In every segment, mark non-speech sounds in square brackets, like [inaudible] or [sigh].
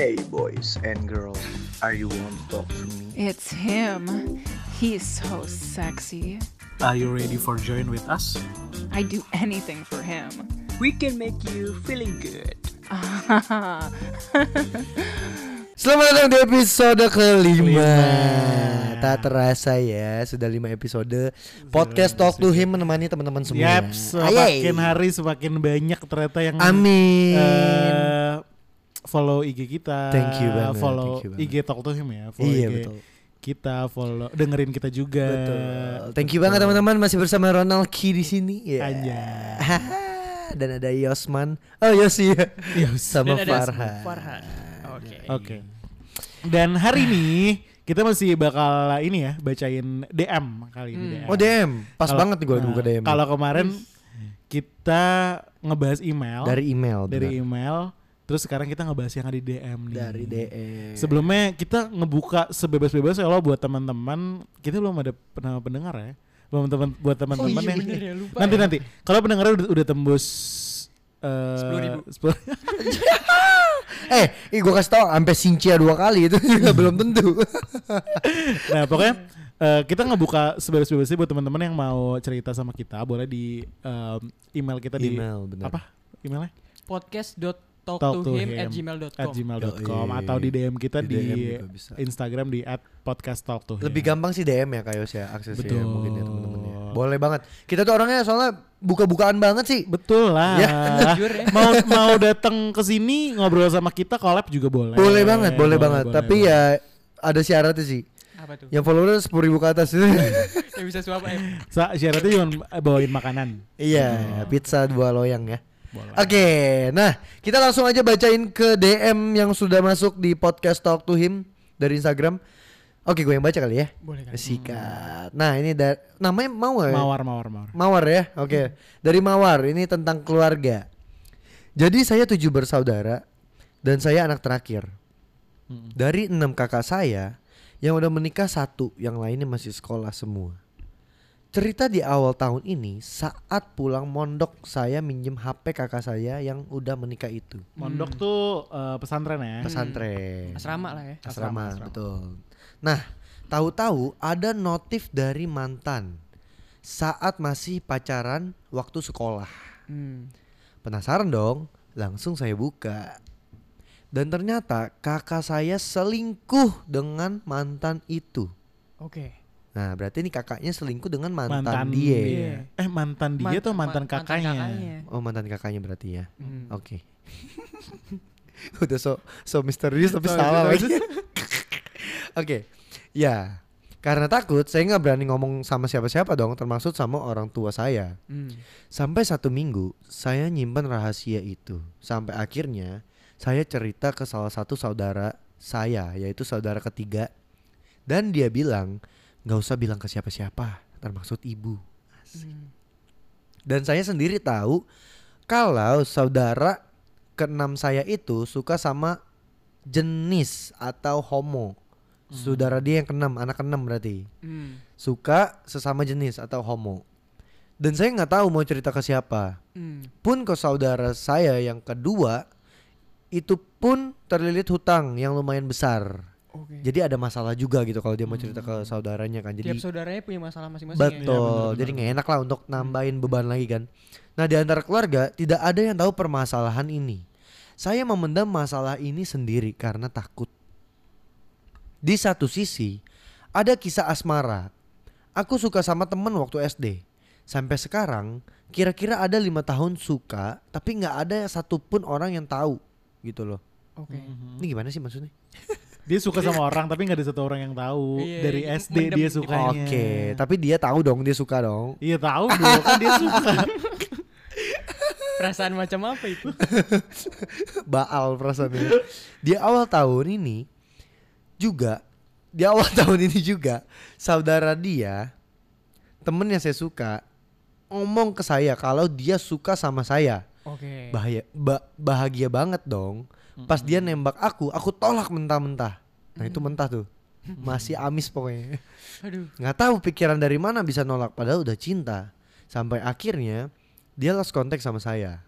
Hey boys and girls, are you want to talk to me? It's him. He's so sexy. Are you ready for join with us? I'd do anything for him. We can make you feeling good. [laughs] Selamat datang di episode kelima. Kelima. Tak terasa ya, sudah lima episode podcast Talk to Him menemani teman-teman semua. Yap, Ayai. semakin hari semakin banyak ternyata yang Amin. eh, follow IG kita. Thank you banget, Follow thank you banget. IG Talk to Him ya. Follow Iya, IG betul. Kita follow dengerin kita juga. Betul. Thank you banget teman-teman masih bersama Ronald Ki di sini. Ya. Anjay. [laughs] Dan ada Yosman. Oh Yosi. Yos. Sama Dan ada Farhan. Farhan. Oke. Oke. Dan hari ini kita masih bakal ini ya bacain DM kali ini. DM. Oh DM, pas Kalau- banget nih gue nah, buka DM. Kalau kemarin kita ngebahas email dari email. dari benar. email, terus sekarang kita ngebahas yang ada di DM nih. dari DM. Sebelumnya kita ngebuka sebebas-bebas ya lo buat teman-teman. Kita belum ada pernah pendengar ya. Belum teman buat teman-teman Oh iya yang ya, lupa nanti ya. nanti. Kalau pendengarnya udah, udah tembus eh 10.000. 10 [laughs] Eh, ih gue kasih tau sampai Sincia dua kali itu juga [laughs] belum tentu. nah pokoknya eh, kita ngebuka sebebas-bebasnya buat teman-teman yang mau cerita sama kita boleh di em, email kita di Email, bener. apa emailnya podcast.talk Talk to to him him at gmail.com. at gmail.com Yoi. atau di DM kita Di di, DM. Instagram di at podcast talk to him. Lebih gampang sih DM ya Kayos ya aksesnya Betul. mungkin ya teman-teman ya. Boleh banget. Kita tuh orangnya soalnya buka-bukaan banget sih. Betul lah. Ya. Jujur ya. mau mau datang ke sini ngobrol sama kita collab juga boleh. Boleh banget, boleh, banget. boleh, Tapi boleh. ya ada syaratnya sih. Apa tuh? Yang follower sepuluh ribu ke atas itu. [laughs] Yang bisa suap em. Sa- syaratnya cuma bawain makanan. iya, pizza dua loyang ya. Oke, nah kita langsung aja bacain ke DM yang sudah masuk di podcast Talk to Him dari Instagram. Oke, gue yang baca kali ya. Boleh kan? Sikat. Nah ini da- namanya ya? Mawar mawar mawar. Mawar ya, oke. Dari Mawar, ini tentang keluarga. Jadi saya tujuh bersaudara dan saya anak terakhir. Mm. Dari enam kakak saya, yang udah menikah satu, yang lainnya masih sekolah semua. Cerita di awal tahun ini, saat pulang mondok saya minjem HP kakak saya yang udah menikah itu. Mondok tuh eh, pesantren ya. Pesantren. Asrama lah ya. Asrama, Asrama, asrama. betul. Nah, tahu-tahu ada notif dari mantan saat masih pacaran waktu sekolah. Hmm. Penasaran dong, langsung saya buka. Dan ternyata kakak saya selingkuh dengan mantan itu. Oke. Nah, berarti ini kakaknya selingkuh dengan mantan, Mantan dia. dia. Eh mantan dia tuh mantan, ma- kakaknya. Oh, mantan kakaknya berarti ya. Hmm. Oke. [laughs] Udah so so misterius tapi So salah lagi. [laughs] Oke. Ya. Karena takut saya nggak berani ngomong sama siapa-siapa dong, termasuk sama orang tua saya. Hmm. Sampai satu minggu saya nyimpen rahasia itu. Sampai akhirnya saya cerita ke salah satu saudara saya, yaitu saudara ketiga. Dan dia bilang nggak usah bilang ke siapa-siapa, termasuk ibu. Hmm. Dan saya sendiri tahu kalau saudara keenam saya itu suka sama jenis atau homo. Saudara dia yang keenam, anak keenam berarti. Hmm. Suka sesama jenis atau homo. Dan saya nggak tahu mau cerita ke siapa. Hmm. Pun ke saudara saya yang kedua itu pun terlilit hutang yang lumayan besar. Oke. Jadi ada masalah juga gitu kalau dia mau cerita ke saudaranya kan. Jadi Tiap saudaranya punya masalah masing-masing ya. Betul. Iya, bener-bener. Jadi nggak enak lah untuk nambahin beban lagi kan. Nah di antara keluarga tidak ada yang tahu permasalahan ini. Saya memendam masalah ini sendiri karena takut. Di satu sisi ada kisah asmara. Aku suka sama temen waktu SD. Sampai sekarang kira-kira ada lima tahun suka tapi nggak ada satupun orang yang tahu gitu loh. Oke. Ini gimana sih maksudnya? [laughs] Dia suka sama orang tapi nggak ada satu orang yang tahu. Iya, Dari iya, SD mendem dia di sukanya. Oke, tapi dia tahu dong dia suka dong. Iya tahu dong kan dia suka. [laughs] Perasaan macam apa itu? [laughs] Baal perasaannya. Di awal tahun ini juga di awal [laughs] tahun ini juga saudara dia temen yang saya suka ngomong ke saya kalau dia suka sama saya. Oke. Bahaya ba- bahagia banget dong. Pas dia nembak aku, aku tolak mentah-mentah. Nah, itu mentah tuh. Masih amis pokoknya. Aduh. nggak tahu pikiran dari mana bisa nolak padahal udah cinta sampai akhirnya dia lost contact sama saya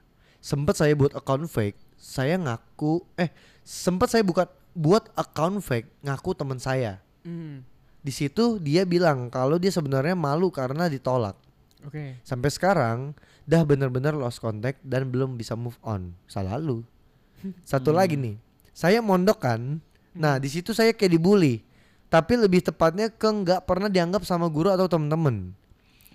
sempet saya buat account fake saya ngaku eh sempat saya buka buat account fake ngaku teman saya. Hmm. Di situ dia bilang kalau dia sebenarnya malu karena ditolak. Oke. Sampai sekarang dah bener-bener lost contact dan belum bisa move on. Salah lu. Satu lagi nih, saya mondok kan. Nah di situ saya kayak dibully. Tapi lebih tepatnya ke nggak pernah dianggap sama guru atau temen-temen.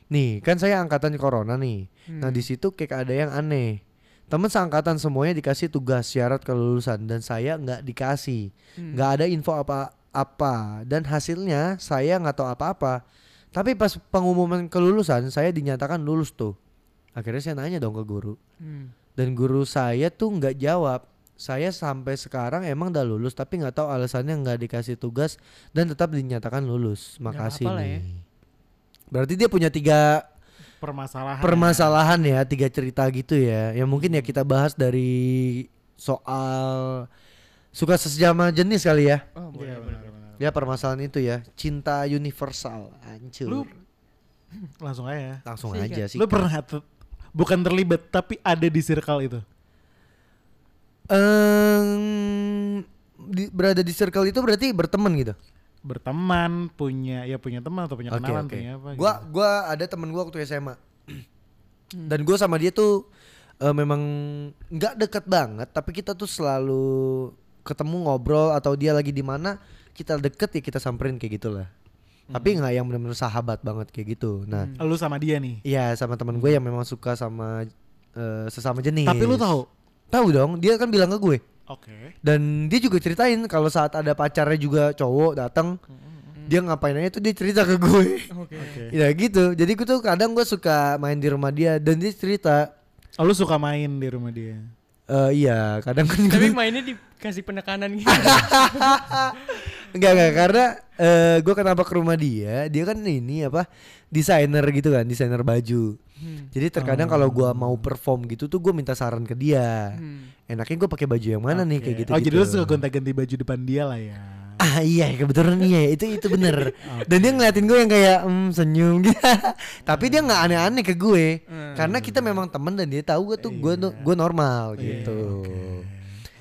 Nih kan saya angkatan corona nih. Nah di situ kayak ada yang aneh. Temen seangkatan semuanya dikasih tugas syarat kelulusan dan saya nggak dikasih. Hmm. Nggak ada info apa-apa dan hasilnya saya nggak tahu apa-apa. Tapi pas pengumuman kelulusan saya dinyatakan lulus tuh. Akhirnya saya nanya dong ke guru Hmm. dan guru saya tuh nggak jawab. Saya sampai sekarang emang udah lulus tapi nggak tahu alasannya nggak dikasih tugas dan tetap dinyatakan lulus. Makasih nih. ya. Berarti dia punya tiga Permasalahan. permasalahan ya, tiga cerita gitu ya. Yang mungkin ya kita bahas dari soal suka sesama jenis kali ya. Oh, Iya, boleh, boleh. benar-benar. Ya permasalahan itu ya, cinta universal. Hancur. Lu [clears throat] langsung aja. ya. langsung Sikat. aja sih. Lu pernah bukan terlibat tapi ada di circle itu. Em, di- berada di circle itu berarti berteman gitu. Berteman, punya ya punya teman atau punya kenalan, oke. punya apa Gua gitu. gua ada temen gua waktu SMA. Dan gua sama dia tuh eh, memang nggak deket banget, tapi kita tuh selalu ketemu ngobrol atau dia lagi di mana kita deket ya kita samperin kayak gitulah. Tapi nggak yang benar-benar sahabat banget kayak gitu. Nah, Lu sama dia nih. iya sama teman gue yang memang suka sama eh, sesama jenis. Tapi lu tahu? Tahu dong, dia kan bilang ke gue. Oke. Dan dia juga ceritain kalau saat ada pacarnya juga cowok datang, dia ngapain aja tuh dia cerita ke gue. Oke. Oke. ya gitu. Jadi gue tuh kadang gue suka main di rumah dia dan dia cerita, Oh, lu suka main di rumah dia. eh iya kadang kan Tapi gue mainnya dikasih penekanan [laughs] gitu. Enggak enggak karena eh gue kenapa ke rumah dia, dia kan ini apa desainer gitu kan, desainer baju. Hmm. Jadi terkadang kalau gue mau perform gitu tuh gue minta saran ke dia. Hmm. Enaknya gue pakai baju yang mana nih kayak gitu. Oh, jadi lu suka gonta-ganti baju depan dia lah ya. Ah iya kebetulan iya itu itu bener [laughs] Dan dia ngeliatin gue yang kayak mm, senyum gitu [laughs] Tapi dia nggak aneh-aneh ke gue Hmm. Karena kita memang temen dan dia tahu gue tuh gue no- gue normal gitu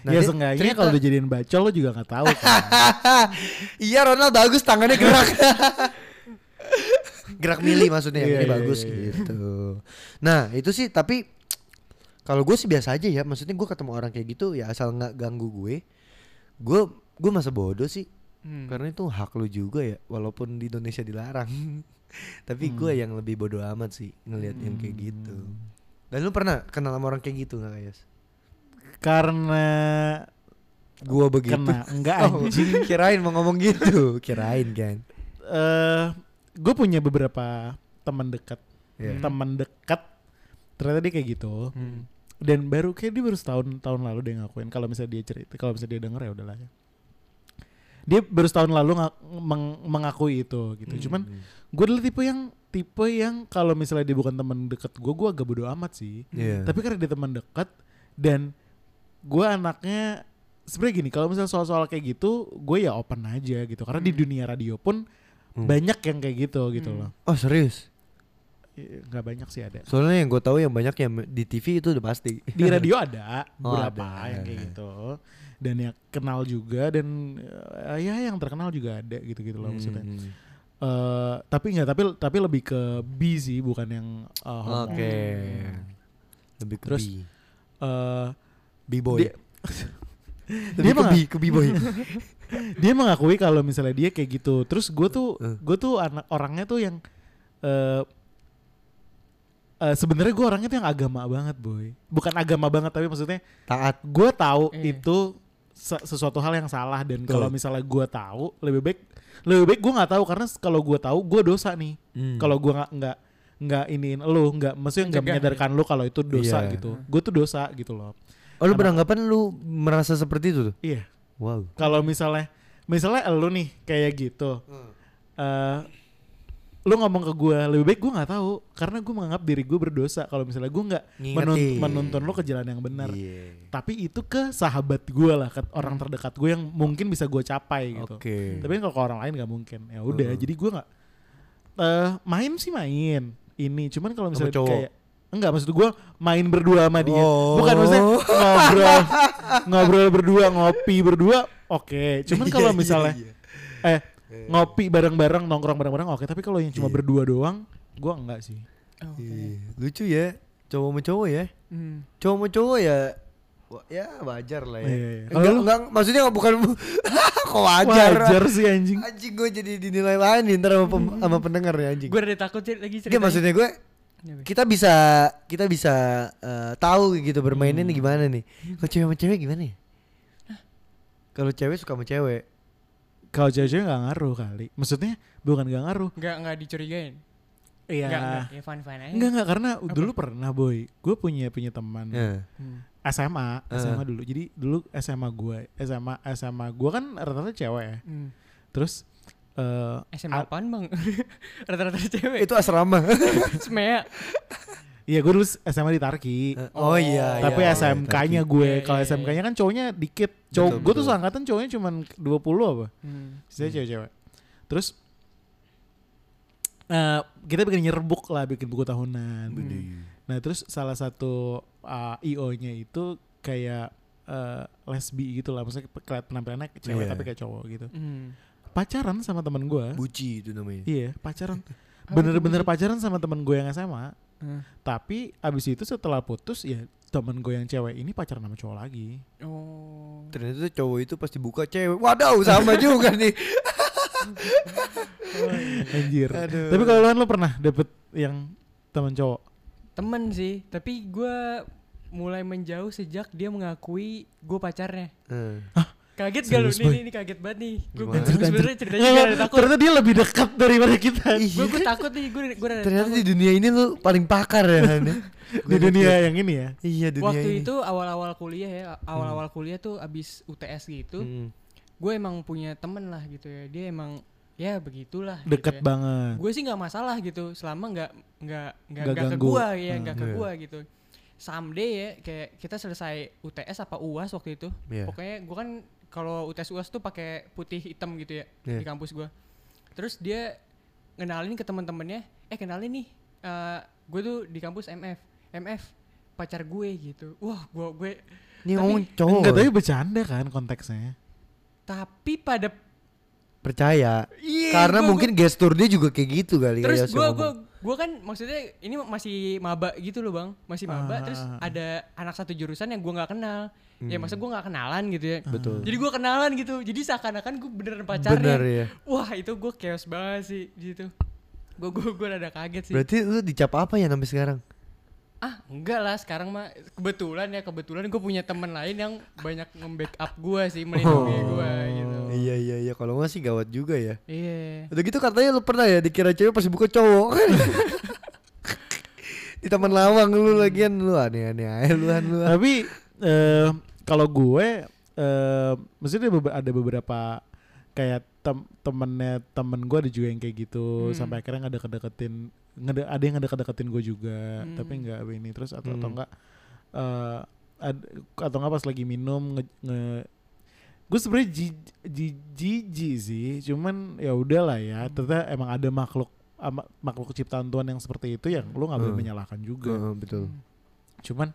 Nah, ya seenggaknya kalau dijadiin bacol lu juga nggak tahu kan. [laughs] Iya Ronald bagus tangannya gerak [laughs] Gerak mili maksudnya Iya, ini iya, bagus iya, iya. gitu Nah itu sih tapi kalau gue sih biasa aja ya Maksudnya gue ketemu orang kayak gitu ya asal nggak ganggu gue Gue gue masa bodoh sih Hmm. Karena itu hak lu juga ya, walaupun di Indonesia dilarang. [laughs] Tapi gue Hmm. yang lebih bodoh amat sih ngelihat yang kayak gitu. Dan lu pernah kenal sama orang kayak gitu nggak Kayas? Karena Gua begitu. kena enggak [laughs] Oh, anjing. kirain mau ngomong gitu, kirain kan. Eh, gue punya beberapa teman dekat. Iya. Teman dekat ternyata dia kayak gitu. Hmm. Dan baru kayak dia baru setahun tahun lalu dia ngakuin kalau misalnya dia cerita, kalau misalnya dia denger ya udahlah ya. Dia baru setahun lalu meng- mengakui itu gitu. Hmm. Cuman gue adalah tipe yang tipe yang kalau misalnya dia bukan teman dekat gue, gue agak bodo amat sih. Iya. Tapi karena dia teman dekat dan gue anaknya sebenarnya gini, kalau misalnya soal-soal kayak gitu, gue ya open aja gitu. Karena di dunia radio pun Hmm. banyak yang kayak gitu gitu Hmm. loh. Oh serius? Nggak banyak sih ada. Soalnya yang gue tahu yang banyak yang di TV itu udah pasti. Di radio [laughs] ada Oh, beberapa ada. yang kayak gitu. Dan yang kenal juga dan eh, ya yang terkenal juga ada gitu-gitu loh maksudnya. Hmm. Eh, tapi nggak tapi tapi lebih ke B sih bukan yang homo. Oke. Lebih ke Terus, bi. Eh, B-boy. dia- [laughs] Lebih dia ke mah- bi, ke B-boy. [laughs] dia mengakui kalau misalnya dia kayak gitu terus gue tuh Eh. gue tuh anak orangnya tuh yang eh eh, sebenarnya gue orangnya tuh yang agama banget boy bukan agama banget tapi maksudnya Taat. gue tahu Eh. itu se- sesuatu hal yang salah dan kalau misalnya gue tahu lebih baik lebih baik gue nggak tahu karena kalau gue tahu gue dosa nih Hmm. kalau gue nggak nggak nggak iniin lu nggak maksudnya nggak menyadarkan lu kalau itu dosa Iya. gitu gue tuh dosa gitu loh Oh lu Anak- beranggapan lu merasa seperti itu tuh? iya. Wow. kalau misalnya misalnya lu nih kayak gitu. Eh lu ngomong ke gue lebih baik gue nggak tahu. Karena gue menganggap diri gue berdosa. Kalau misalnya gue nggak menun- menuntun lu ke jalan yang benar. Iya. tapi itu ke sahabat gue lah ke orang terdekat gue yang mungkin bisa gue capai gitu. Oke. tapi kalau ke orang lain nggak mungkin. Ya udah Heeh. jadi gue nggak eh main sih main. Ini cuman kalau misalnya kayak enggak maksud gue main berdua sama dia Oh. bukan maksudnya ngobrol ngobrol berdua ngopi berdua oke cuman kalau Iya, misalnya iya, eh ngopi bareng-bareng nongkrong bareng-bareng oke tapi kalau yang cuma Iya. berdua doang gua enggak sih Oke. Iya. Lucu ya, cowok sama cowok ya. Hmm. Cowok sama cowok ya ya wajar lah ya. Iya, iya. Enggak, enggak, maksudnya bukan [laughs] kok wajar. wajar sih anjing Anjing gue jadi dinilai lain nih ntar sama, pem- sama pendengar ya anjing. Gue udah takut lagi Enggak ceritanya. maksudnya gue? Kita bisa kita bisa eh, tahu gitu bermainnya nih gimana nih. Kalau cewek sama cewek gimana ya? Kalau cewek suka sama cewek. kalau cewek-cewek nggak ngaruh kali maksudnya bukan nggak ngaruh Nggak nggak dicurigain. iya Nggak nggak ya fun fun aja. Enggak enggak karena dulu pernah boy gue punya punya teman Ya. Hmm. SMA Eh. SMA dulu jadi dulu SMA gue SMA SMA gue kan rata-rata cewek ya Hmm. terus eh SMA apaan bang? [laughs] Rata-rata cewek. Itu asrama. [laughs] Semea. Iya gue dulu SMA di Tarki oh iya. Tapi iya, SMK-nya tapi- gue Iya, Kalau iya, SMK-nya kan cowoknya dikit Cowok Betul, Gue tuh seangkatan cowoknya cuma 20 apa Hmm. Sisanya cewek-cewek Terus eh Kita bikin nyerbuk lah Bikin buku tahunan Nah terus salah satu uh, IO-nya itu Kayak eh, lesbi gitu lah Maksudnya kelihatan penampilannya cewek Iya. tapi kayak cowok gitu Hmm. Pacaran sama temen gue Buci itu namanya. Iya pacaran Apa [laughs] Bener-bener pacaran sama temen gue yang SMA Hmm. Tapi abis itu setelah putus ya temen gue yang cewek ini pacaran sama cowok lagi Oh. Ternyata tuh cowok itu pasti buka cewek. Waduh, sama [laughs] juga nih. [laughs] Anjir. Aduh. Tapi kalau lu, lu pernah dapet yang teman cowok? Temen sih, tapi gue mulai menjauh sejak dia mengakui gue pacarnya. Eh. Kaget gak lu? Nih, nih kaget banget nih. Gue Gimana? sebenarnya ceritanya gue nggak, ada [laughs] takut. Ternyata dia lebih dekat daripada kita Iya. Gue gue takut nih, gue gue Ternyata di dunia ini lu paling pakar ya ya? [laughs] di dunia yang ini ya. Iya dunia Waktu ini. itu awal-awal kuliah ya, awal-awal kuliah tuh abis UTS gitu, Hmm. gue emang punya temen lah gitu ya. Dia emang ya begitulah. Deket gitu ya. banget. Gue sih nggak masalah gitu, selama nggak nggak nggak ke gua ya, Hmm. nggak ke Iya. gua gitu. Someday ya, kayak kita selesai UTS apa UAS waktu itu. Iya. Pokoknya gue kan kalau UTS UAS tuh pakai putih hitam gitu ya Iya. di kampus gua. Terus dia ngenalin ke teman-temannya, eh kenalin nih, eh gue tuh di kampus MF, MF pacar gue gitu. Wah, gua gue Ini Tapi- ngomong cowok. Enggak, ya? tapi bercanda kan konteksnya. tapi pada percaya. Iya, Karena gua- mungkin gestur dia juga kayak gitu kali terus kayak Yosio gue gue gue kan maksudnya ini masih maba gitu loh bang masih maba Ah. terus ada anak satu jurusan yang gue nggak kenal ya Hmm. masa gue nggak kenalan gitu ya Betul. jadi gue kenalan gitu jadi seakan-akan gue beneran pacarnya Bener ya. wah itu gue chaos banget sih di situ gue gue gue rada kaget sih Berarti lu dicap apa ya sampai sekarang? ah enggak lah sekarang mah kebetulan ya kebetulan gue punya teman lain yang banyak nge-backup gue sih melindungi gue gitu Iya iya iya kalau nggak sih gawat juga ya. iya Udah gitu katanya lu pernah ya dikira cewek pasti buka cowok. [laughs] Di taman lawang lu lagian lu aneh-aneh aja lu Han lu. Tapi eh kalau gue eh maksudnya ada beberapa kayak tem temennya temen gue ada juga yang kayak gitu Hmm. sampai akhirnya nggak ngede- ada yang ngedeket-deketin gue juga Hmm. tapi nggak ini terus atau atau Hmm. enggak eh ad- atau enggak pas lagi minum nge, nge- gue sebenarnya ji- ji- jijik sih cuman ya udahlah ya ternyata emang ada makhluk makhluk ciptaan Tuhan yang seperti itu yang lu nggak boleh Hmm. menyalahkan juga Heeh, betul. cuman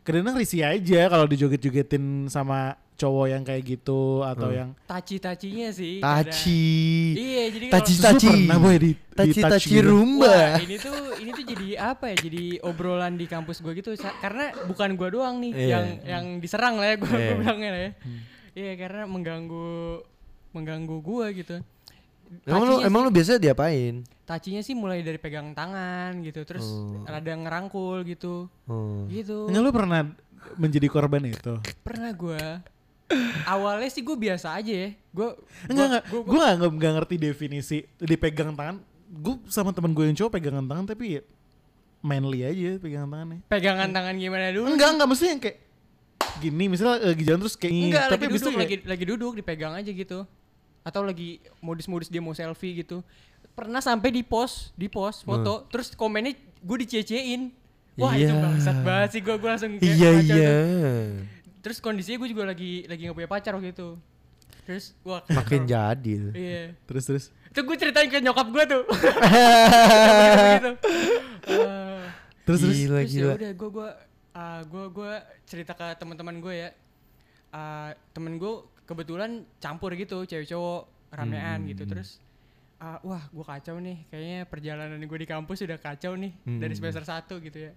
kadang risih aja kalau dijoget-jogetin sama cowok yang kayak gitu atau Hmm. yang taci-tacinya sih. Taci. iya jadi Taci kalau- Terus lu taci. pernah boy di, di Taci touch taci gitu? rumba. Wah, ini tuh ini tuh jadi apa ya? Jadi obrolan di kampus gue gitu karena bukan gue doang nih Iya. yang yang diserang lah ya gue Iya. bilangnya lah ya. Iya karena mengganggu mengganggu gue gitu. Emang lu emang sih- lu biasa diapain? tacinya sih mulai dari pegang tangan gitu, terus Oh. rada ngerangkul gitu. Oh. Gitu. Enggak lu pernah menjadi korban itu? Pernah gue Awalnya sih gue biasa aja ya. Gue Enggak enggak, gue gak, nggak- nggak ngerti definisi dipegang tangan. Gue sama temen gue yang cowok pegangan tangan tapi ya manly aja pegangan tangannya. pegangan tangan gimana dulu? Enggak enggak maksudnya yang kayak gini misalnya lagi jalan terus kayak Enggak, tapi lagi itu duduk, kayak- lagi lagi duduk dipegang aja gitu. Atau lagi modus-modus dia mau selfie gitu. Pernah sampai di post, di post foto, terus komennya gue dicecein. Wah, itu Iya. bangsat banget sih gue gue langsung kayak Iya kacau iya. tuh. Terus kondisinya gue juga lagi lagi gak punya pacar waktu itu. Terus wah Makin kacau. jadi. Iya. terus terus. Itu gue ceritain ke nyokap gue tuh. [laughs] Begitu. Eh, [laughs] Terus terus. Gila terus ya gila. udah gue gue gue gue cerita ke teman-teman gue ya. Uh, temen gue kebetulan campur gitu cewek cowok ramean Hmm. gitu. Terus uh, wah gue kacau nih. Kayaknya perjalanan gue di kampus udah kacau nih dari Hmm. semester 1 gitu ya.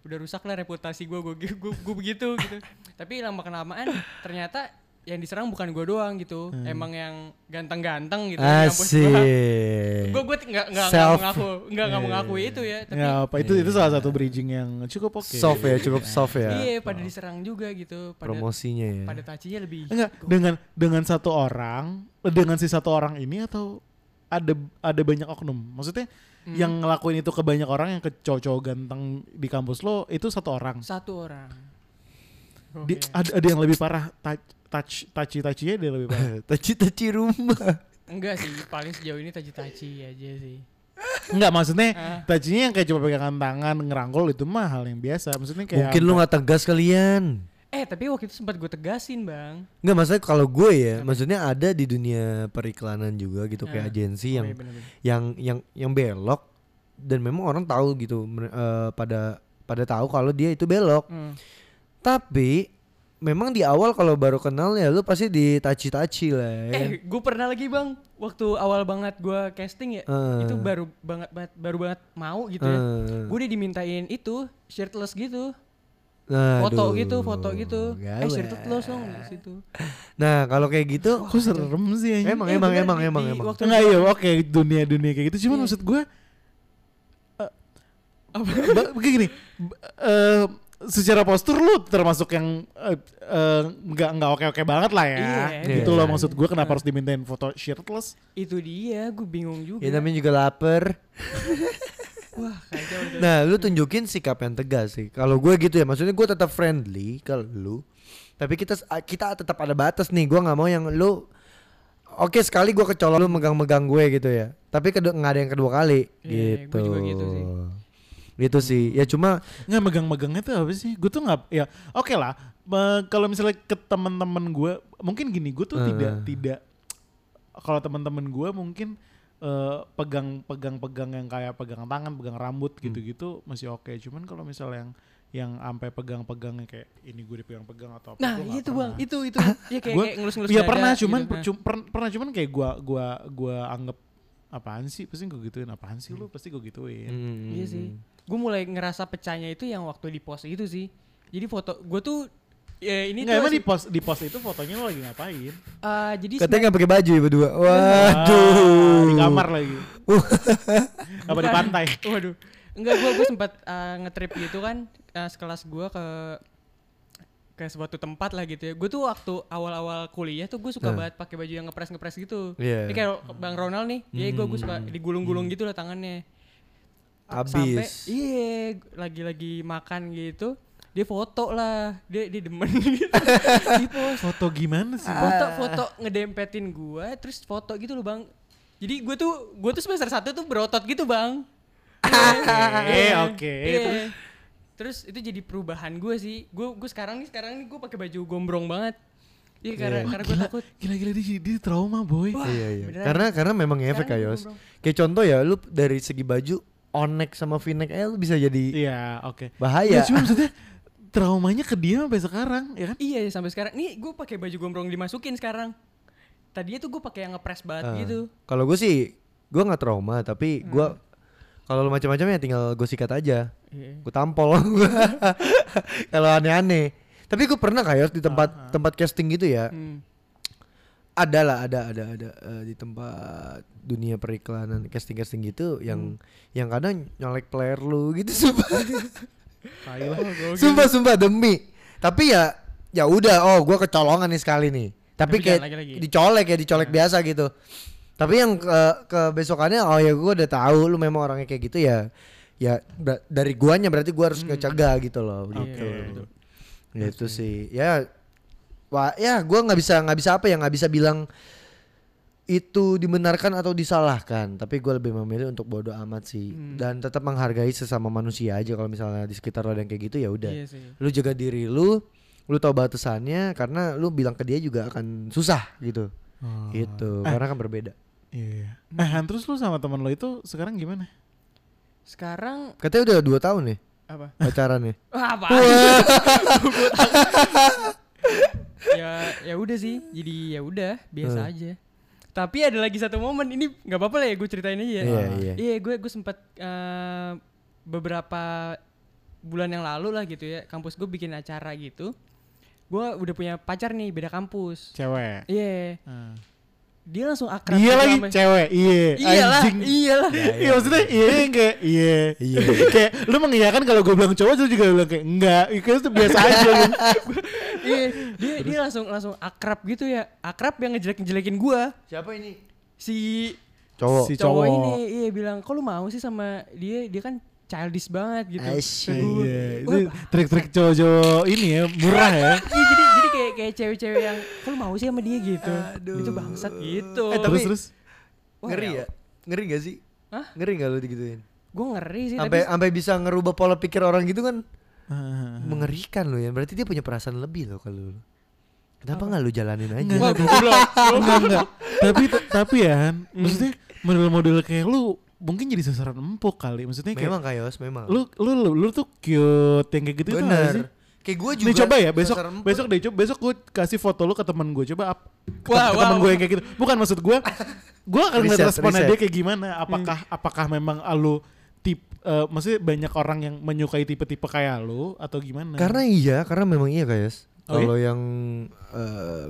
Udah rusak lah reputasi gue gue gue begitu gitu. [laughs] Tapi lama kelamaan ternyata yang diserang bukan gue doang gitu emang yang ganteng-ganteng gitu gue Asik. gue gue nggak nggak mengaku nggak nggak mengakui itu ya tapi Ya apa itu itu salah satu bridging yang cukup oke. Soft ya, cukup soft ya. iya pada diserang juga gitu pada Promosinya ya. pada tacinya lebih Enggak, dengan dengan satu orang, dengan si satu orang ini atau ada ada banyak oknum. Maksudnya Hmm. yang ngelakuin itu ke banyak orang yang ke cowok-cowok ganteng di kampus lo itu satu orang. satu orang Di, Oke. ada ada yang lebih parah touch touch taci ada yang lebih parah. [laughs] Taci-taci rumah. enggak sih paling sejauh ini taci taci aja sih Enggak maksudnya Ah. tacinya yang kayak cuma pegangan tangan ngerangkul itu mah hal yang biasa. Maksudnya kayak Mungkin lu nggak tegas kalian. eh tapi waktu itu sempat gue tegasin bang Enggak maksudnya kalau gue ya, maksudnya ada di dunia periklanan juga gitu kayak Ah. agensi Oh, yang iya, yang yang yang belok dan memang orang tahu gitu eh, pada pada tahu kalau dia itu belok. Hmm. Tapi memang di awal kalau baru kenal ya lu pasti ditaci-taci lah ya. eh gue pernah lagi bang waktu awal banget gue casting ya Ah. itu baru banget, banget baru banget mau gitu ya Eh, gue udah dimintain itu shirtless gitu aduh, foto gitu foto gitu eh gawat. shirtless dong di situ Nah, kalau kayak gitu Kok serem sih anjing? emang Eh, emang emang di- emang di emang. waktu Enggak iya oke dunia dunia kayak gitu cuman Iya. maksud gue eh, ba- kayak gini b- eh, secara postur lu termasuk yang eh, eh, nggak nggak oke oke banget lah ya Iya, gitu iya. loh maksud gue kenapa harus dimintain foto shirtless itu dia gue bingung juga Ya namanya juga lapar. [laughs] wah kacau udah. Nah, lu tunjukin sikap yang tegas sih. Kalau gue gitu ya, maksudnya gue tetap friendly kalau lu. Tapi kita kita tetap ada batas nih. Gue nggak mau yang lu Oke sekali gue kecolong lu megang-megang gue gitu ya. Tapi kedua nggak ada yang kedua kali Iya, gitu. gua juga gitu sih. Gitu sih. Ya cuma nggak megang-megangnya tuh apa sih gue tuh nggak ya oke lah me- kalau misalnya ke teman-teman gue mungkin gini gue tuh Eh. tidak tidak kalau teman-teman gue mungkin eh, pegang pegang pegang yang kayak pegang tangan pegang rambut Hmm. gitu-gitu masih oke cuman kalau misalnya yang yang sampai pegang-pegangnya kayak ini gue dipegang-pegang atau apa nah itu bang itu itu ya kayak, Gua- kayak ngelus-ngelus dada pernah gitu. cuman Nah. per- cu- per- pernah cuman kayak gua gua gua gua anggap apaan sih pasti gue gituin apaan sih lu pasti gue gituin hmm, Iya sih. Gue mulai ngerasa pecahnya itu yang waktu di post itu sih. Jadi foto gue tuh ya ini Nggak tuh emang di post di post itu fotonya lo lagi ngapain eh, jadi Katanya nggak pakai baju ya berdua. Ah, Waduh. di kamar lagi apa di pantai [laughs] Waduh. Enggak gue gue sempat eh, ngetrip gitu kan eh, sekelas gue ke ke suatu tempat lah gitu ya. Gue tuh waktu awal-awal kuliah tuh gue suka Nah. banget pakai baju yang ngepres ngepres gitu. Iya. Ini kayak Bang Ronald nih, ya gue gue suka Hmm. digulung-gulung gitu lah tangannya. Abis. Sampai iya lagi-lagi makan gitu, dia foto lah, dia dia demen [laughs] gitu. post [laughs] foto gimana sih foto foto ngedempetin gua terus foto gitu loh bang jadi gue tuh gue tuh semester satu tuh berotot gitu bang [laughs] Eh, oke. Iya. terus itu jadi perubahan gue sih gue gue sekarang nih sekarang nih gue pakai baju gombrong banget Iya karena karena gue takut gila gila dia, dia trauma boy Wah, Iya iya. beneran. Karena karena memang efek Sekarang Kayos. gua Kayak contoh ya, lu dari segi baju onek sama v-neck eh bisa jadi iya oke bahaya. ya cuma maksudnya traumanya ke dia sampai sekarang ya kan iya sampai sekarang nih gue pakai baju gombrong dimasukin sekarang tadinya tuh gue pakai yang ngepres banget Ah. gitu Kalau gue sih gue nggak trauma tapi gue Hmm. kalau lu macam-macam ya tinggal gue sikat aja. Iya. Gue tampol. [laughs] kalau aneh-aneh. Tapi gue pernah kayak di tempat tempat casting gitu ya. Hmm. Ada lah, ada ada ada eh, di tempat dunia periklanan casting-casting gitu yang yang kadang nyolek player lu gitu [laughs] sumpah. Lah. sumpah sumpah demi. Tapi ya ya udah oh gua kecolongan nih sekali nih. Tapi, Tapi kayak jangan lagi-lagi. dicolek ya dicolek biasa gitu. Tapi yang ke, ke besokannya oh ya gua udah tahu lu memang orangnya kayak gitu ya. Ya dari guanya berarti gua harus ngecegah gitu loh Iya, gitu. betul. Gitu sih. Ya Wah, ya gua nggak bisa nggak bisa apa ya nggak bisa bilang itu dibenarkan atau disalahkan tapi gue lebih memilih untuk bodoh amat sih Hmm. dan tetap menghargai sesama manusia aja kalau misalnya di sekitar lo ada yang kayak gitu ya udah Iya sih. lu jaga diri lu lu tahu batasannya karena lu bilang ke dia juga akan susah gitu Oh. gitu Eh. karena kan berbeda Iya. Eh, Han, terus lu sama teman lo itu sekarang gimana? Sekarang katanya udah dua tahun nih apa? pacaran nih [laughs] apa? Ya ya udah sih jadi ya udah biasa Hmm. aja tapi ada lagi satu momen ini nggak apa-apa lah ya gue ceritain aja ya Iya, iya. iya gue gue sempat eh, beberapa bulan yang lalu lah gitu ya kampus gue bikin acara gitu gue udah punya pacar nih beda kampus Cewek. iya Ah. Dia langsung akrab Iya gitu lagi sama- cewek. Iya. iyalah Anjing. iyalah Iya maksudnya iya yang kayak iya Iya. kayak lu mengiyakan kalau gue bilang cowok lu juga bilang kayak enggak itu tuh biasa aja lu [laughs] iya dia dia langsung langsung akrab gitu ya akrab yang ngejelek ngejelekin gue Siapa ini? si Cowok. Si cowok, cowok. ini iya bilang kok lu mau sih sama dia dia kan childish banget gitu Asyik. Iya itu trik-trik cowok-cowok ini ya murah ya Iya jadi jadi kayak kayak cewek-cewek yang lu mau sih sama dia gitu. Itu bangsat gitu. Eh, terus tapi- terus Wah, Ngeri ya? Ngeri gak sih? Hah? Ngeri gak lu digituin? Gue ngeri sih Sampai tapi sampai bisa ngerubah pola pikir orang gitu kan [laughs] mengerikan loh ya. Berarti dia punya perasaan lebih loh kalau lu. Kenapa nggak lu jalanin aja? Enggak, enggak, enggak. Tapi tapi ya, Han, maksudnya model-model kayak lu mungkin jadi sasaran empuk kali. Maksudnya kayak Memang kayos, memang. lu, lu lu lu tuh cute yang kayak gitu itu nggak sih? Kayak gue juga. Nih coba ya besok besok deh coba besok gue kasih foto lu ke temen gue coba up ke, Wah, ke wah, temen gue yang kayak gitu bukan maksud gue [laughs] gue akan ngeliat responnya dia kayak gimana apakah apakah memang lu tip eh, maksudnya banyak orang yang menyukai tipe-tipe kayak lu atau gimana Karena iya, karena memang iya kayos. Oh, iya? Kalau yang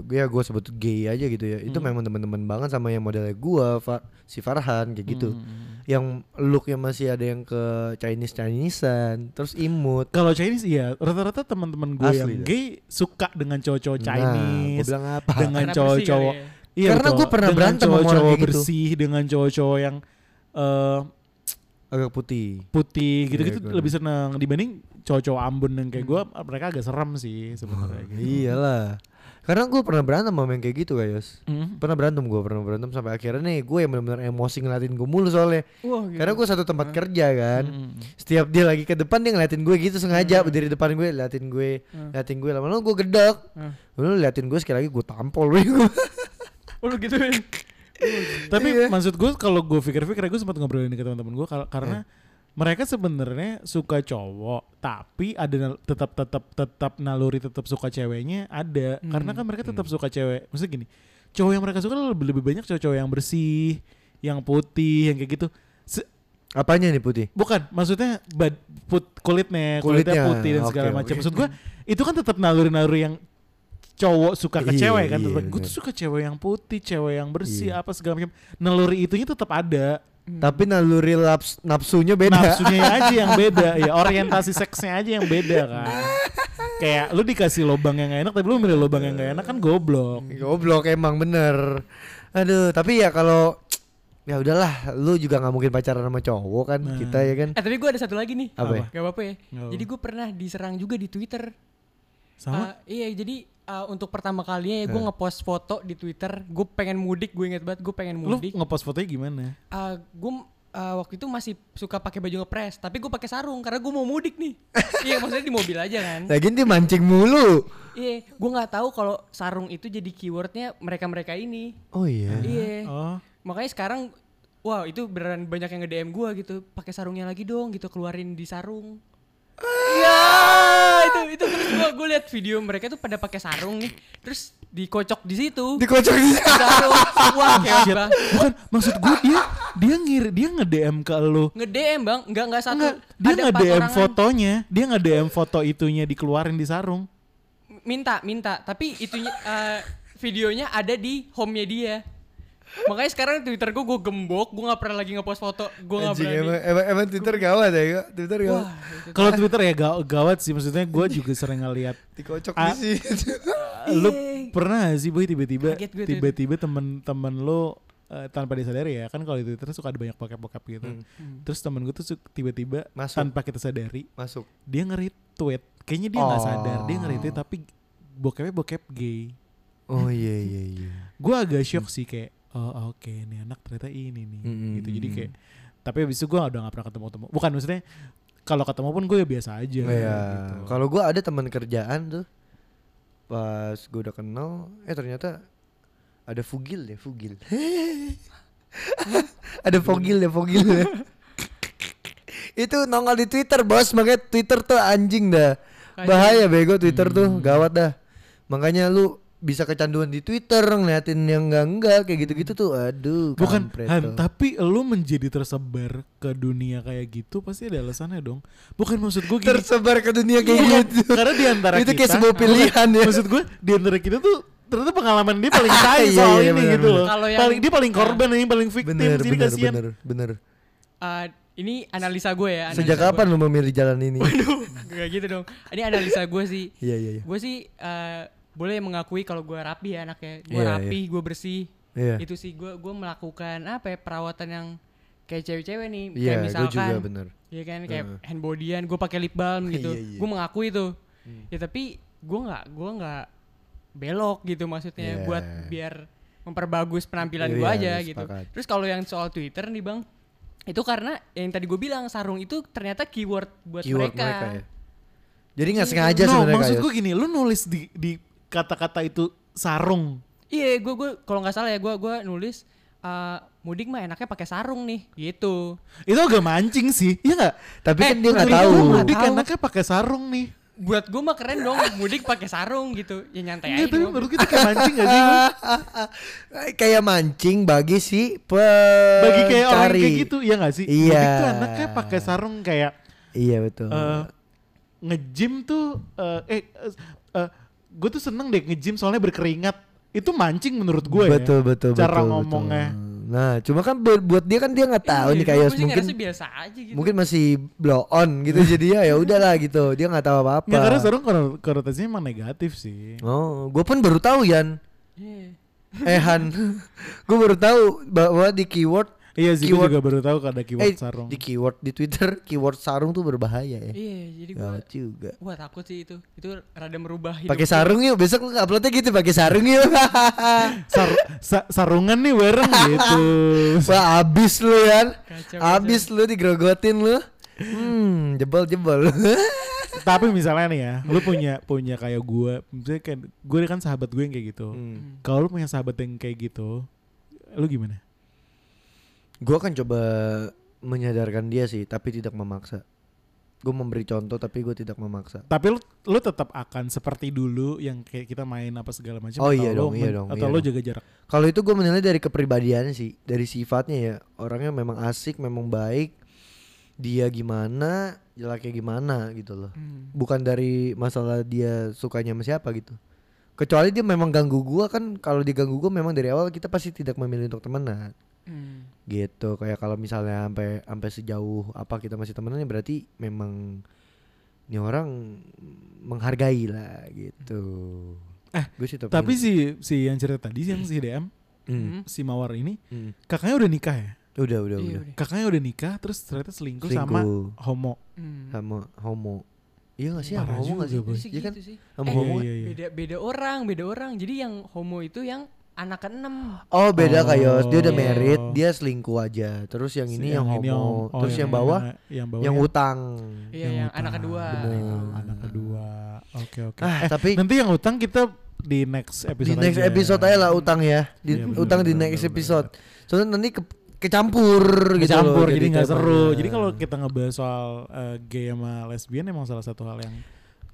gue ya gue sebut gay aja gitu ya. Itu Hmm. memang teman-teman banget sama yang modelnya gua, Fa- si Farhan kayak gitu. Hmm. Yang looknya masih ada yang ke Chinese Chinesean, terus imut. Kalau Chinese iya rata-rata teman-teman gue Asli yang dah. gay suka dengan cowok-cowok Nah, Chinese bilang apa? dengan cowok-cowok ya. Iya Karena gua pernah dengan berantem sama orang cowok-cowok kayak gitu. bersih dengan cowok-cowok yang eh Agak putih. putih gitu-gitu Iya, lebih seneng dibanding cowok-cowok Ambon yang kayak gue mereka agak serem sih sebenarnya gitu. Iyalah. Karena gue pernah berantem sama yang kayak gitu kayos. Hmm. Pernah berantem gue, pernah berantem sampai akhirnya nih gue yang benar-benar emosi ngeliatin gue mulu soalnya. Wah, gitu. Karena gue satu tempat kerja kan. Hmm. Setiap dia lagi ke depan dia ngeliatin gue gitu sengaja berdiri depan gue liatin gue, Hmm. liatin gue lama-lama gue gedek. Hmm. Lalu liatin gue sekali lagi gue tampol gue. [laughs] Oh, lu gituin. [laughs] Tapi Iya. maksud gue kalau gue pikir-pikir gue sempat ngobrolin ini ke teman-teman gue karena mereka sebenarnya suka cowok tapi ada tetap tetap tetap naluri tetap suka ceweknya ada. Karena kan mereka tetap suka cewek. Maksudnya gini cowok yang mereka suka lebih lebih banyak cowok-cowok yang bersih yang putih yang kayak gitu. Se- Apanya nih putih? bukan maksudnya bad, put, kulitnya, kulitnya Kulitnya, putih dan segala macam. oke. maksud gue itu kan tetap naluri-naluri yang cowok suka ke Iya, cewek kan iya, tetap gue bener. tuh suka cewek yang putih cewek yang bersih Iya. apa segala macam naluri itunya tetap ada Tapi naluri laps, nafsunya beda. nafsunya [laughs] aja yang beda ya orientasi seksnya aja yang beda kan kayak lu dikasih lobang yang gak enak tapi lu milih lobang yang gak enak kan goblok Goblok emang bener. Aduh, tapi ya kalau ya udahlah, lu juga nggak mungkin pacaran sama cowok kan Nah. kita ya kan. Eh tapi gue ada satu lagi nih. Apa ya? Gak apa-apa ya. Nggak apa. Jadi gue pernah diserang juga di Twitter. sama Ah, iya jadi ah, untuk pertama kalinya ya gue Eh. ngepost foto di Twitter. Gue pengen mudik, gue inget banget gue pengen lu mudik. ngepost fotonya gimana Ah, gue ah, waktu itu masih suka pakai baju ngepres, tapi gue pakai sarung karena gue mau mudik nih. [laughs] iya maksudnya di mobil aja kan. Lagian dia mancing mulu. Iya, gue nggak tahu kalau sarung itu jadi keywordnya mereka-mereka ini. Oh iya. Iya. oh Makanya sekarang wow itu beneran banyak yang nge-DM gua gitu. Pakai sarungnya lagi dong gitu keluarin di sarung. Iya, itu itu terus gua gua lihat video mereka tuh pada pakai sarung nih. Terus dikocok di situ. Dikocok di Di sarung. Wah, bang. bukan maksud gue dia dia ngir dia nge DM ke lu Nge-DM bang, enggak enggak satu. Enggak, dia ada nge empat DM orangan. fotonya, dia nge DM foto itunya dikeluarin di sarung. Minta, minta. Tapi itunya eh, videonya ada di home-nya dia. Makanya sekarang Twitter gua gua gembok, gua nggak pernah lagi ngepost foto, gua nggak Anjing berani. emang, emang, emang Twitter gawat ya, Kak? Twitter gawat. Kalau Twitter ya gaw- gawat sih, maksudnya gue juga sering ngeliat. Dikocok Ah. di situ. lu pernah gak sih boy tiba-tiba gue tiba-tiba temen-temen lu eh, tanpa disadari ya kan kalau di Twitter suka ada banyak bokep-bokep gitu. Hmm. Terus temen gue tuh tiba-tiba Masuk. tanpa kita sadari Masuk. dia nge-retweet. Kayaknya dia nggak Oh. sadar, dia nge-retweet tapi bokepnya bokep gay. Oh iya iya iya. gue agak shock sih kayak oh oke nih anak ternyata ini nih Mm-mm. gitu jadi kayak tapi abis itu gue udah gak pernah ketemu ketemu bukan maksudnya kalau ketemu pun gue ya biasa aja Oh, iya. gitu. Kalau gua ada teman kerjaan tuh pas gue udah kenal, eh ternyata ada Fugil ya, Fugil. [laughs] ada Fogil ya, Fogil ya. [laughs] Itu nongol di Twitter, Bos. Makanya Twitter tuh anjing dah. Bahaya bego Twitter tuh, gawat dah. Makanya lu bisa kecanduan di Twitter ngeliatin yang enggak-enggak kayak gitu-gitu tuh aduh Bukan Han, tapi lu menjadi tersebar ke dunia kayak gitu pasti ada alasannya dong. Bukan maksud gue gini. tersebar ke dunia kayak Bukan, gitu Karena di antara Itu kita kayak sebuah Bukan, pilihan ya. Maksud gue di antara kita tuh ternyata pengalaman dia paling [laughs] tai Iya, soal iya, ini benar, gitu benar. loh. Yang- paling dia paling korban yang paling victim bener jadi bener kasihan. bener bener Eh, ini analisa gue ya. analisa sejak gue. kapan lu memilih jalan ini Gak gitu dong. Ini analisa gue sih. iya iya iya Gue sih eh, boleh mengakui kalau gue rapi ya anaknya. Gue Iya, rapi, gue bersih. iya Itu sih gue gue melakukan apa ya perawatan yang kayak cewek-cewek nih. iya kayak gue misalkan, juga bener Iya kan kayak Heeh. hand bodyan, gue pakai lip balm [laughs] gitu. Iya, iya. Gue mengakui itu. Ya tapi gue nggak gue nggak belok gitu maksudnya Iya. buat biar memperbagus penampilan Iya, gue aja iya, gitu. sepakat. Terus kalau yang soal Twitter nih bang, itu karena yang tadi gue bilang sarung itu ternyata keyword buat keyword mereka. mereka, ya jadi nggak Gitu. sengaja no, sebenarnya maksud Kayos. gue gini, lu nulis di di kata-kata itu sarung. Iya, gue gue kalau nggak salah ya gue gue nulis eh, mudik mah enaknya pakai sarung nih gitu. Itu agak mancing sih, iya nggak? tapi Eh, kan dia nggak tahu gua nggak Mudik tahu. enaknya pakai sarung nih. Buat gue mah keren dong mudik pakai sarung gitu. Ya nyantai Iya, aja. tapi menurut kita kayak mancing gak sih? [laughs] Kayak mancing bagi si pe Bagi kayak orang kayak gitu, iya gak sih? Iya. Mudik tuh enaknya pakai sarung kayak iya betul eh nge-gym tuh eh eh, eh, gue tuh seneng deh nge-gym soalnya berkeringat. Itu mancing menurut gue ya. betul betul Cara betul, ngomongnya. betul. nah cuma kan buat, buat dia kan dia nggak tahu Iya, nih gua kayak mungkin biasa aja gitu. mungkin masih blow on gitu jadi ya ya udahlah gitu dia nggak tahu apa apa Nggak, karena konot- konotasinya emang negatif sih. oh gue pun baru tahu Yan Iya. eh Han [laughs] gue baru tahu bahwa di keyword Iya sih, Keyword- juga baru tahu ada keyword eh sarung. di keyword di Twitter keyword sarung tuh berbahaya ya Iya, jadi gue Gawat juga Wah takut sih itu. Itu rada merubah hidup. pakai gua. sarung yuk besok lu uploadnya gitu pakai sarung yuk [laughs] Sar- sa- sarungan nih bareng gitu. [laughs] wah abis lu Yan Kacau, abis lu digrogotin lu hmm jebol jebol [laughs] Tapi misalnya nih ya, lu punya punya kayak gue, misalnya kayak gue kan sahabat gue yang kayak gitu. Hmm. Kalau lu punya sahabat yang kayak gitu, lu gimana? Gue akan coba menyadarkan dia sih tapi tidak memaksa gue memberi contoh tapi gue tidak memaksa Tapi lu lu tetap akan seperti dulu yang kayak kita main apa segala macam Oh atau iya dong, iya dong, atau iya lu dong. jaga jarak. Kalau itu gue menilai dari kepribadiannya sih, dari sifatnya ya. Orangnya memang asik, memang baik. Dia gimana, jeleknya gimana gitu loh. Hmm. Bukan dari masalah dia sukanya sama siapa gitu. Kecuali dia memang ganggu gua kan kalau diganggu gua memang dari awal kita pasti tidak memilih untuk temenan. Hmm. Gitu. Kayak kalau misalnya sampai sampai sejauh apa kita masih temenan ya berarti memang ini orang menghargai lah gitu. Eh, gue sih Tapi ini. si si yang cerita tadi yang si DM, Hmm, si Mawar ini, hmm. kakaknya udah nikah ya? Udah, udah, Iya, udah. udah. Kakaknya udah nikah terus ternyata selingkuh, sama Selingkuh. homo. Hmm. sama homo. Iya gak sih sama Parah homo gak juga, sih? Iya kan? gitu sih. Sama Eh, homo. Iya, iya, iya. Beda beda orang, beda orang. Jadi yang homo itu yang anak keenam. Oh beda kayak dia udah Oh. married, dia selingkuh aja. Terus yang ini yang, ini homo, oh, terus yang, yang bawah yang bawah yang ya? utang. Iya, Yang yang utang. anak kedua. Bener. anak kedua. Oke oke. Ah, Eh, tapi nanti yang utang kita di next episode di next aja. episode aja lah utang ya. Di Iya, bener, utang di bener, next bener, episode. Soalnya nanti ke, kecampur gitu loh. Kecampur jadi nggak seru. Jadi kalau kita ngebahas soal eh, gay sama lesbian emang salah satu hal yang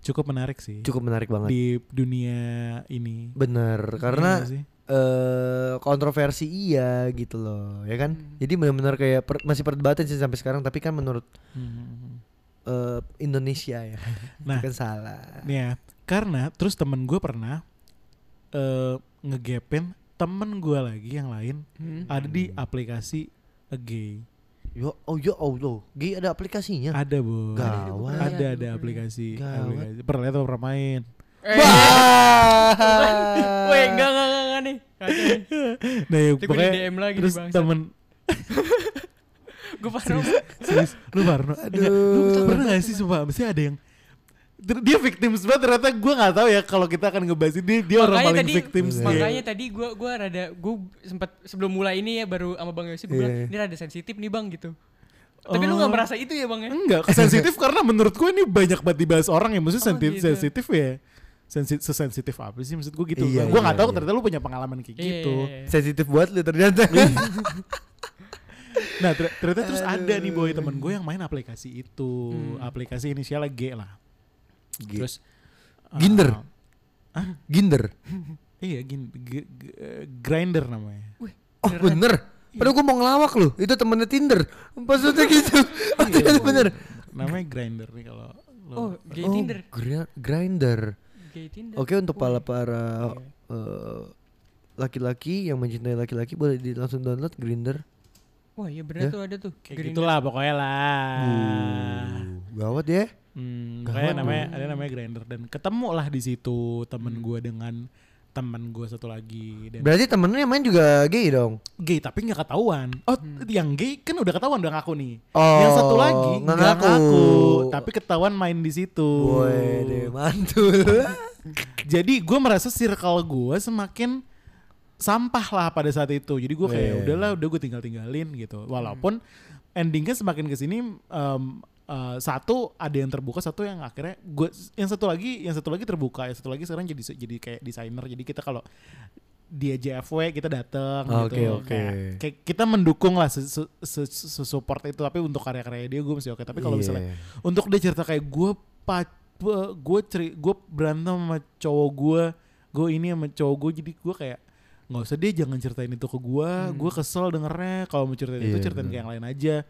cukup menarik sih cukup menarik banget. di dunia ini. Bener, Iya karena nggak eh kontroversi iya gitu loh, ya kan? Hmm. Jadi benar-benar kayak per- masih perdebatan sih sampai sekarang, tapi kan menurut Hmm. eh, Indonesia ya, [laughs] Nah. kan salah. Nih ya, karena terus temen gue pernah eh ngegapin temen gue lagi yang lain Hmm. ada di aplikasi gay. Yo, oh ya Allah, G ada aplikasinya. Ada bu. Gawat. Ada ada aplikasi. Gawat. aplikasi. Pernah lihat atau pernah main? Eh, Wah. [laughs] Enggak enggak enggak, enggak nih. Kacau [laughs] nih. Nah, ya, Nanti pokoknya DM lagi nih, terus temen [laughs] Gue parno. serius lu Parno Enggak, lu Aduh. pernah gak sih sumpah mesti ada yang dia victim banget ternyata gue nggak tahu ya kalau kita akan ngebahas ini dia, dia orang makanya paling tadi victim sih. makanya tadi gue gua rada gue sempat sebelum mulai ini ya baru sama bang Yosi gue bilang Iya. ini rada sensitif nih bang gitu tapi lu Oh. nggak merasa itu ya bang ya enggak sensitif [laughs] karena menurut gue ini banyak banget dibahas orang ya maksudnya Oh, sensitif gitu. sensitif ya Sensi sesensitif apa sih maksud gue gitu Iya, gue nggak iya, tahu iya. ternyata lu punya pengalaman kayak Iya, gitu iya, iya. Sensitif buat lu ternyata. [laughs] nah ter- ternyata terus ada nih boy temen gue yang main aplikasi itu Hmm. aplikasi inisialnya G lah G. terus Ginder. uh, Ginder. [laughs] Iya gini g- g- eh, grinder namanya. Oh bener. Padahal gue mau ngelawak lu. Itu temennya Tinder. Maksudnya gitu. Oh, Iya, bener. Namanya grinder nih kalau. Oh, gay Oh, Tinder. gri- grinder. Gay Tinder. Oke untuk para para Iya. eh, laki-laki yang mencintai laki-laki boleh di langsung download Grinder. Wah, iya bener Ya. tuh ada tuh. Kayak Grindr. gitulah pokoknya lah. Uh, gawat ya. Hmm, tuh. namanya ada namanya grinder dan ketemu lah di situ temen gue dengan temen gue satu lagi dan Berarti temennya yang main juga gay dong. gay tapi nggak ketahuan. Oh, yang gay kan udah ketahuan udah ngaku nih. Oh, yang satu lagi nggak ngaku. ngaku, tapi ketahuan main di situ. Woi, deh mantul. [laughs] Jadi gue merasa circle gue semakin sampah lah pada saat itu. Jadi gue kayak Iya. udahlah, udah gue tinggal tinggalin gitu. Walaupun endingnya semakin ke sini em, eh, satu ada yang terbuka, satu yang akhirnya gue, yang satu lagi, yang satu lagi terbuka, yang satu lagi sekarang jadi jadi kayak desainer. Jadi kita kalau dia JFW kita datang Oke, gitu. oke. Kayak, kayak kita mendukung lah se, se, se- se- support itu. Tapi untuk karya-karya dia gue masih oke. Tapi kalau misalnya Iya. untuk dia cerita kayak gue pac gue ceri gue berantem sama cowok gue gue ini sama cowok gue jadi gue kayak nggak usah dia jangan ceritain itu ke gue gue kesel dengernya kalau mau ceritain itu Iya, ceritain ke yang lain aja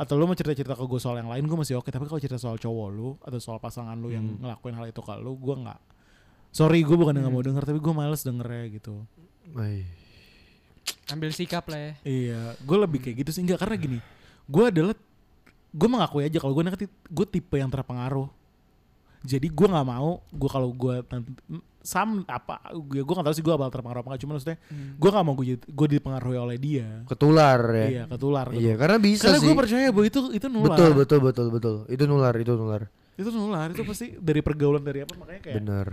atau lu mau cerita cerita ke gue soal yang lain gue masih oke. Tapi kalau cerita soal cowok lu atau soal pasangan lu yang ngelakuin hal itu ke lu gue nggak. Sorry gue bukan nggak mau denger tapi gue males dengernya gitu. Woi. Ambil sikap lah ya. Iya, gue lebih kayak gitu sih. Enggak karena gini, gue adalah gue mengakui aja kalau gue nanti gue tipe yang terpengaruh. Jadi gue nggak mau gue kalau gue nanti sam apa gue gue nggak tahu sih gue bakal terpengaruh apa nggak cuma maksudnya gue nggak mau gue gue dipengaruhi oleh dia. Ketular ya. Iya ketular. Iya, karena bisa Karena sih. gue percaya bahwa itu itu nular. Betul, betul, betul, betul. Itu nular, itu nular. Itu nular itu pasti dari pergaulan dari apa makanya kayak Bener.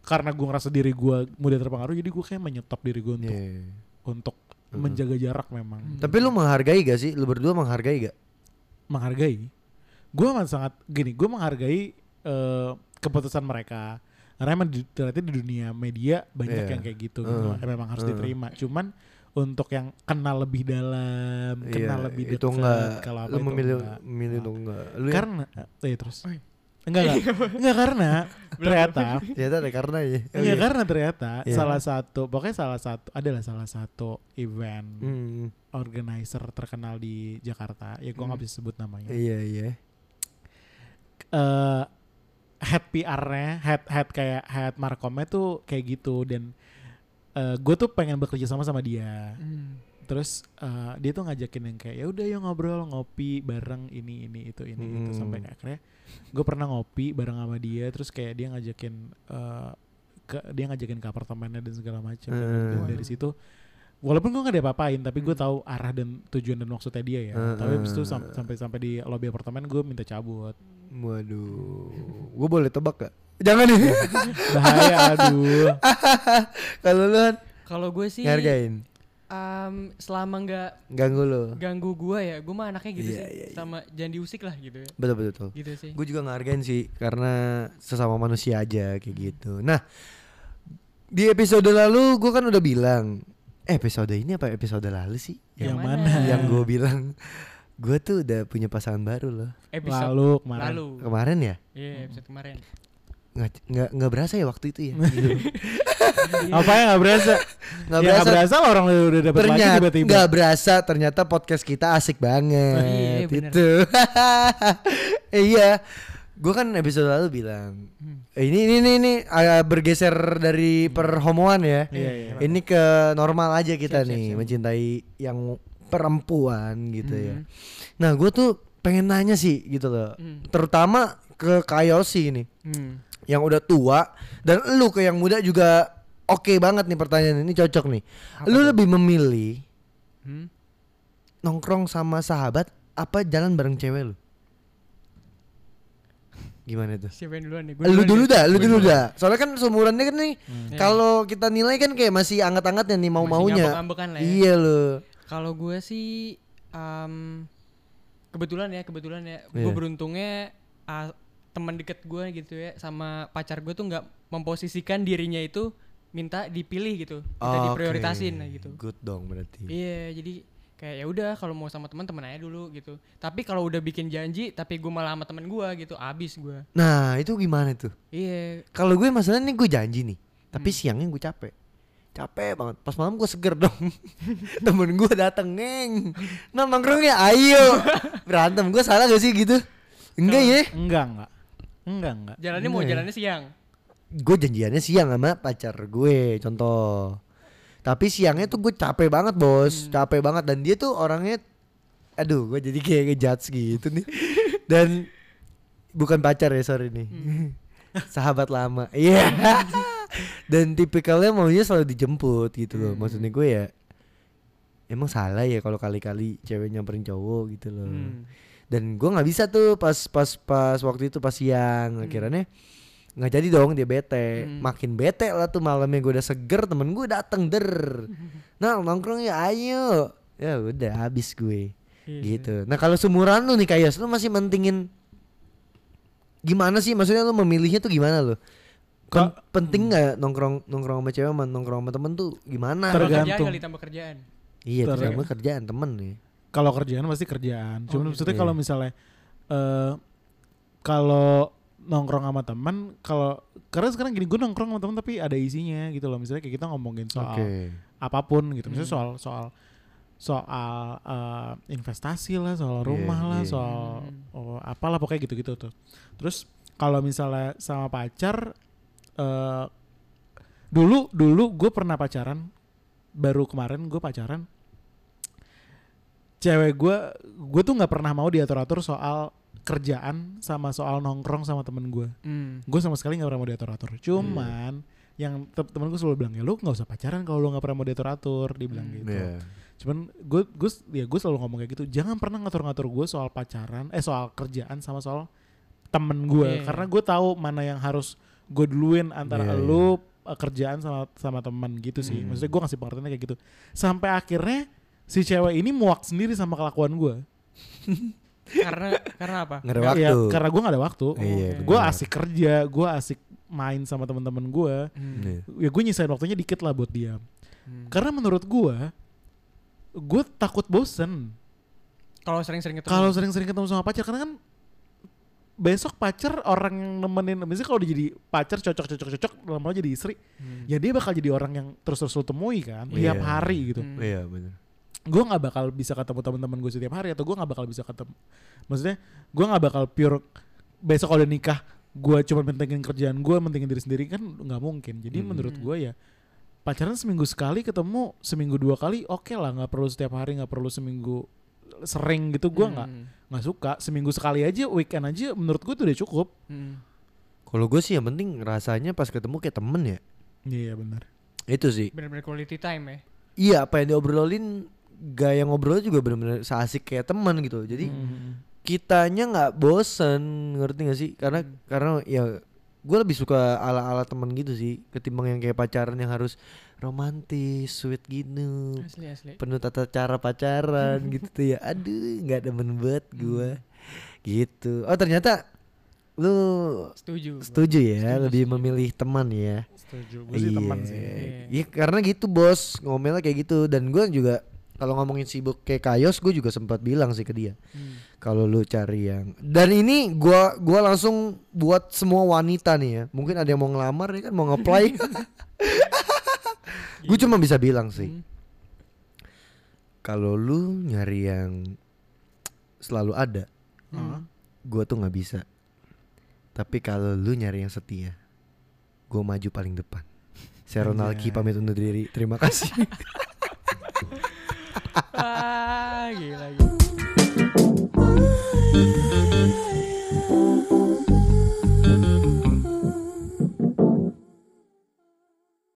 karena gue ngerasa diri gue mudah terpengaruh jadi gue kayak menyetop diri gue untuk Iya. untuk menjaga jarak memang. Tapi lu menghargai gak sih? Lu berdua menghargai gak? menghargai. Gue amat sangat gini, gue menghargai eh, keputusan mereka. Karena emang di, ternyata di dunia media banyak Iya. yang kayak gitu, gitu. Uh, Eh, memang harus uh. diterima. Cuman untuk yang kenal lebih dalam, kenal Iya, lebih itu dekat, enggak. kalau apa Lu itu memilih enggak. memilih untuk enggak. Lu ya? Karena, eh terus. Enggak, enggak, [laughs] enggak karena [laughs] ternyata, ternyata ada karena ya. [laughs] enggak karena ternyata Iya. salah satu, pokoknya salah satu adalah salah satu event Hmm, organizer terkenal di Jakarta. Ya gue nggak bisa sebut namanya. iya iya. eh head PR-nya, head head kayak head markomnya tuh kayak gitu dan gue tuh pengen bekerja sama sama dia. Hmm. Terus eh, dia tuh ngajakin yang kayak ya udah yuk ngobrol ngopi bareng ini ini itu ini itu Hmm. sampai akhirnya gue pernah ngopi bareng sama dia terus kayak dia ngajakin eh, ke dia ngajakin ke apartemennya dan segala macam Dan Hmm. dari situ walaupun gue gak ada apa-apain tapi gue tahu arah dan tujuan dan maksudnya dia ya Hmm. tapi habis itu sam- sampai sampai di lobby apartemen gue minta cabut Waduh. Gue boleh tebak gak? Jangan nih. [laughs] bahaya aduh [laughs] Kalau lu Kalau gue sih ngargain. em, selama nggak Ganggu lu. ganggu gue ya, gue mah anaknya gitu Iya, sih. iya, iya. Sama jangan diusik lah gitu ya. Betul betul. betul. Gitu sih. Gue juga ngehargain sih karena sesama manusia aja kayak gitu. Nah, di episode lalu gue kan udah bilang eh, episode ini apa episode lalu sih? yang, Yang mana, yang gue bilang gue tuh udah punya pasangan baru loh. Episode lalu kemarin. lalu. kemarin ya? Iya, episode kemarin. nggak nggak nggak berasa ya waktu itu ya? [laughs] Apa ya nggak berasa? Nggak ya, berasa nggak berasa. lah orang udah dapet lagi ternyata tiba-tiba. nggak berasa ternyata podcast kita asik banget Iya, bener. itu [laughs] iya gue kan episode lalu bilang Hmm. eh, ini ini ini, ini agak bergeser dari perhomoan ya Iya, iya. ini ke normal aja kita Siap, siap, nih siap. mencintai yang perempuan gitu ya Hmm. nah gue tuh pengen nanya sih gitu loh Hmm. terutama ke Kayosi nih Hmm. yang udah tua dan lu ke yang muda juga oke banget nih pertanyaan ini cocok nih. lu lebih memilih Hmm. nongkrong sama sahabat apa jalan bareng cewek lu? Gimana tuh? Siapa yang duluan nih? Gua Lu duluan dulu ya? dah, lu dulu dah. Soalnya kan seumurannya kan nih Ya. kalau kita nilai kan kayak masih anget-angetnya nih mau-maunya. lah ya. Iya lu. Kalau gue sih em, kebetulan ya, kebetulan ya, gue Iya. beruntungnya ah, teman deket gue gitu ya, sama pacar gue tuh nggak memposisikan dirinya itu minta dipilih gitu, minta Oke. diprioritasin lah gitu. Good dong berarti. Iya, jadi kayak ya udah kalau mau sama teman teman aja dulu gitu. Tapi kalau udah bikin janji, tapi gue malah sama temen gue gitu, abis gue. Nah, itu gimana tuh? Iya, Kalau gue masalahnya nih gue janji nih, tapi Hmm. siangnya gue capek. capek banget pas malam gue seger dong [laughs] temen gue dateng neng nah nongkrongnya ayo berantem gue salah gak sih gitu enggak ya Enggak, enggak. Enggak, enggak. Jalannya mau jalannya siang. gue janjiannya siang sama pacar gue contoh tapi siangnya tuh gue capek banget bos. Capek banget. Dan dia tuh orangnya aduh gue jadi kayak ngejudge gitu nih. [laughs] Dan bukan pacar ya sorry nih. [laughs] Sahabat lama. Iya. [laughs] Dan tipikalnya maunya selalu dijemput gitu loh. Maksudnya gue ya emang salah ya kalau kali-kali cewek nyamperin cowok gitu loh. Hmm. dan gue nggak bisa tuh pas pas pas waktu itu pas siang. Akhirnya nggak jadi dong dia bete Hmm. makin bete lah tuh malamnya gue udah seger temen gue dateng der [laughs] nah nongkrong ya ayo ya udah habis gue Iya gitu nah kalau sumuran lu nih kayak lu masih mentingin gimana sih maksudnya lu memilihnya tuh gimana lu Pen- Ka- penting nggak nongkrong nongkrong sama cewek sama nongkrong sama temen tuh gimana Tergantung. kali tambah kerjaan. iya Ter- tergantung kerjaan temen nih Kalau kerjaan pasti kerjaan. Cuman Oh, maksudnya gitu. kalau misalnya eh kalau nongkrong sama teman, kalau karena sekarang gini gue nongkrong sama teman tapi ada isinya gitu loh. Misalnya kayak kita ngomongin soal apa pun gitu. Misalnya soal soal soal eh, investasi lah, soal Iya, rumah lah, iya. soal oh, apalah pokoknya gitu-gitu tuh. Terus kalau misalnya sama pacar eh dulu dulu gue pernah pacaran baru kemarin gue pacaran cewek gue gue tuh nggak pernah mau diatur-atur soal kerjaan sama soal nongkrong sama temen gue Hmm. gue sama sekali nggak pernah mau diatur-atur cuman yang te- temen gue selalu bilang ya lu nggak usah pacaran kalau lu nggak pernah mau diatur-atur dibilang Hmm. gitu Iya. cuman gue gue ya gue selalu ngomong kayak gitu jangan pernah ngatur-ngatur gue soal pacaran eh soal kerjaan sama soal temen gue Iya. karena gue tahu mana yang harus gue duluin antara Iya, lu eh, kerjaan sama sama teman gitu sih Hmm. maksudnya gue ngasih pengertiannya kayak gitu sampai akhirnya si cewek ini muak sendiri sama kelakuan gue [laughs] karena karena apa? nggak ada Ya, waktu karena gue gak ada waktu Iya, gue benar. asik kerja gue asik main sama teman-teman gue Hmm. Iya. ya gue nyisain waktunya dikit lah buat dia Hmm. karena menurut gue gue takut bosen Kalau sering-sering ketemu. kalau sering-sering ketemu sama pacar karena kan besok pacar orang yang nemenin misalnya kalau jadi pacar cocok cocok cocok lama-lama jadi istri Hmm. ya dia bakal jadi orang yang terus terus temui kan Iya. tiap hari gitu Hmm. iya benar gue nggak bakal bisa ketemu teman-teman gue setiap hari atau gue nggak bakal bisa ketemu maksudnya gue nggak bakal pure besok kalau udah nikah gue cuma mentingin kerjaan gue mentingin diri sendiri kan nggak mungkin jadi Hmm. menurut gue ya pacaran seminggu sekali ketemu seminggu dua kali oke lah nggak perlu setiap hari nggak perlu seminggu sering gitu gue nggak Hmm. nggak suka seminggu sekali aja weekend aja menurut gue tuh udah cukup Hmm. kalau gue sih yang penting rasanya pas ketemu kayak temen ya iya benar itu sih Bener-bener quality time ya. iya apa yang diobrolin gaya ngobrol juga bener-bener seasik kayak teman gitu jadi Hmm. kitanya nggak bosen ngerti gak sih karena Hmm. karena ya gue lebih suka ala-ala teman gitu sih ketimbang yang kayak pacaran yang harus romantis sweet gitu Asli asli. penuh tata cara pacaran [laughs] gitu tuh ya aduh nggak demen banget gue gitu oh ternyata lu Setuju. setuju ya Setuju, lebih setuju. memilih teman ya setuju gue sih teman sih Iya. Iya karena gitu bos ngomelnya kayak gitu dan gue juga kalau ngomongin sibuk kayak kayos gue juga sempat bilang sih ke dia Hmm. kalau lu cari yang dan ini gua gua langsung buat semua wanita nih ya mungkin ada yang mau ngelamar ya kan mau nge-apply [laughs] gue cuma bisa bilang sih Hmm. kalau lu nyari yang selalu ada Hmm. gua tuh nggak bisa tapi kalau lu nyari yang setia gua maju paling depan [laughs] saya Ronaldi Anjay. pamit undur diri terima kasih [laughs] Wah, [laughs] gila, gila.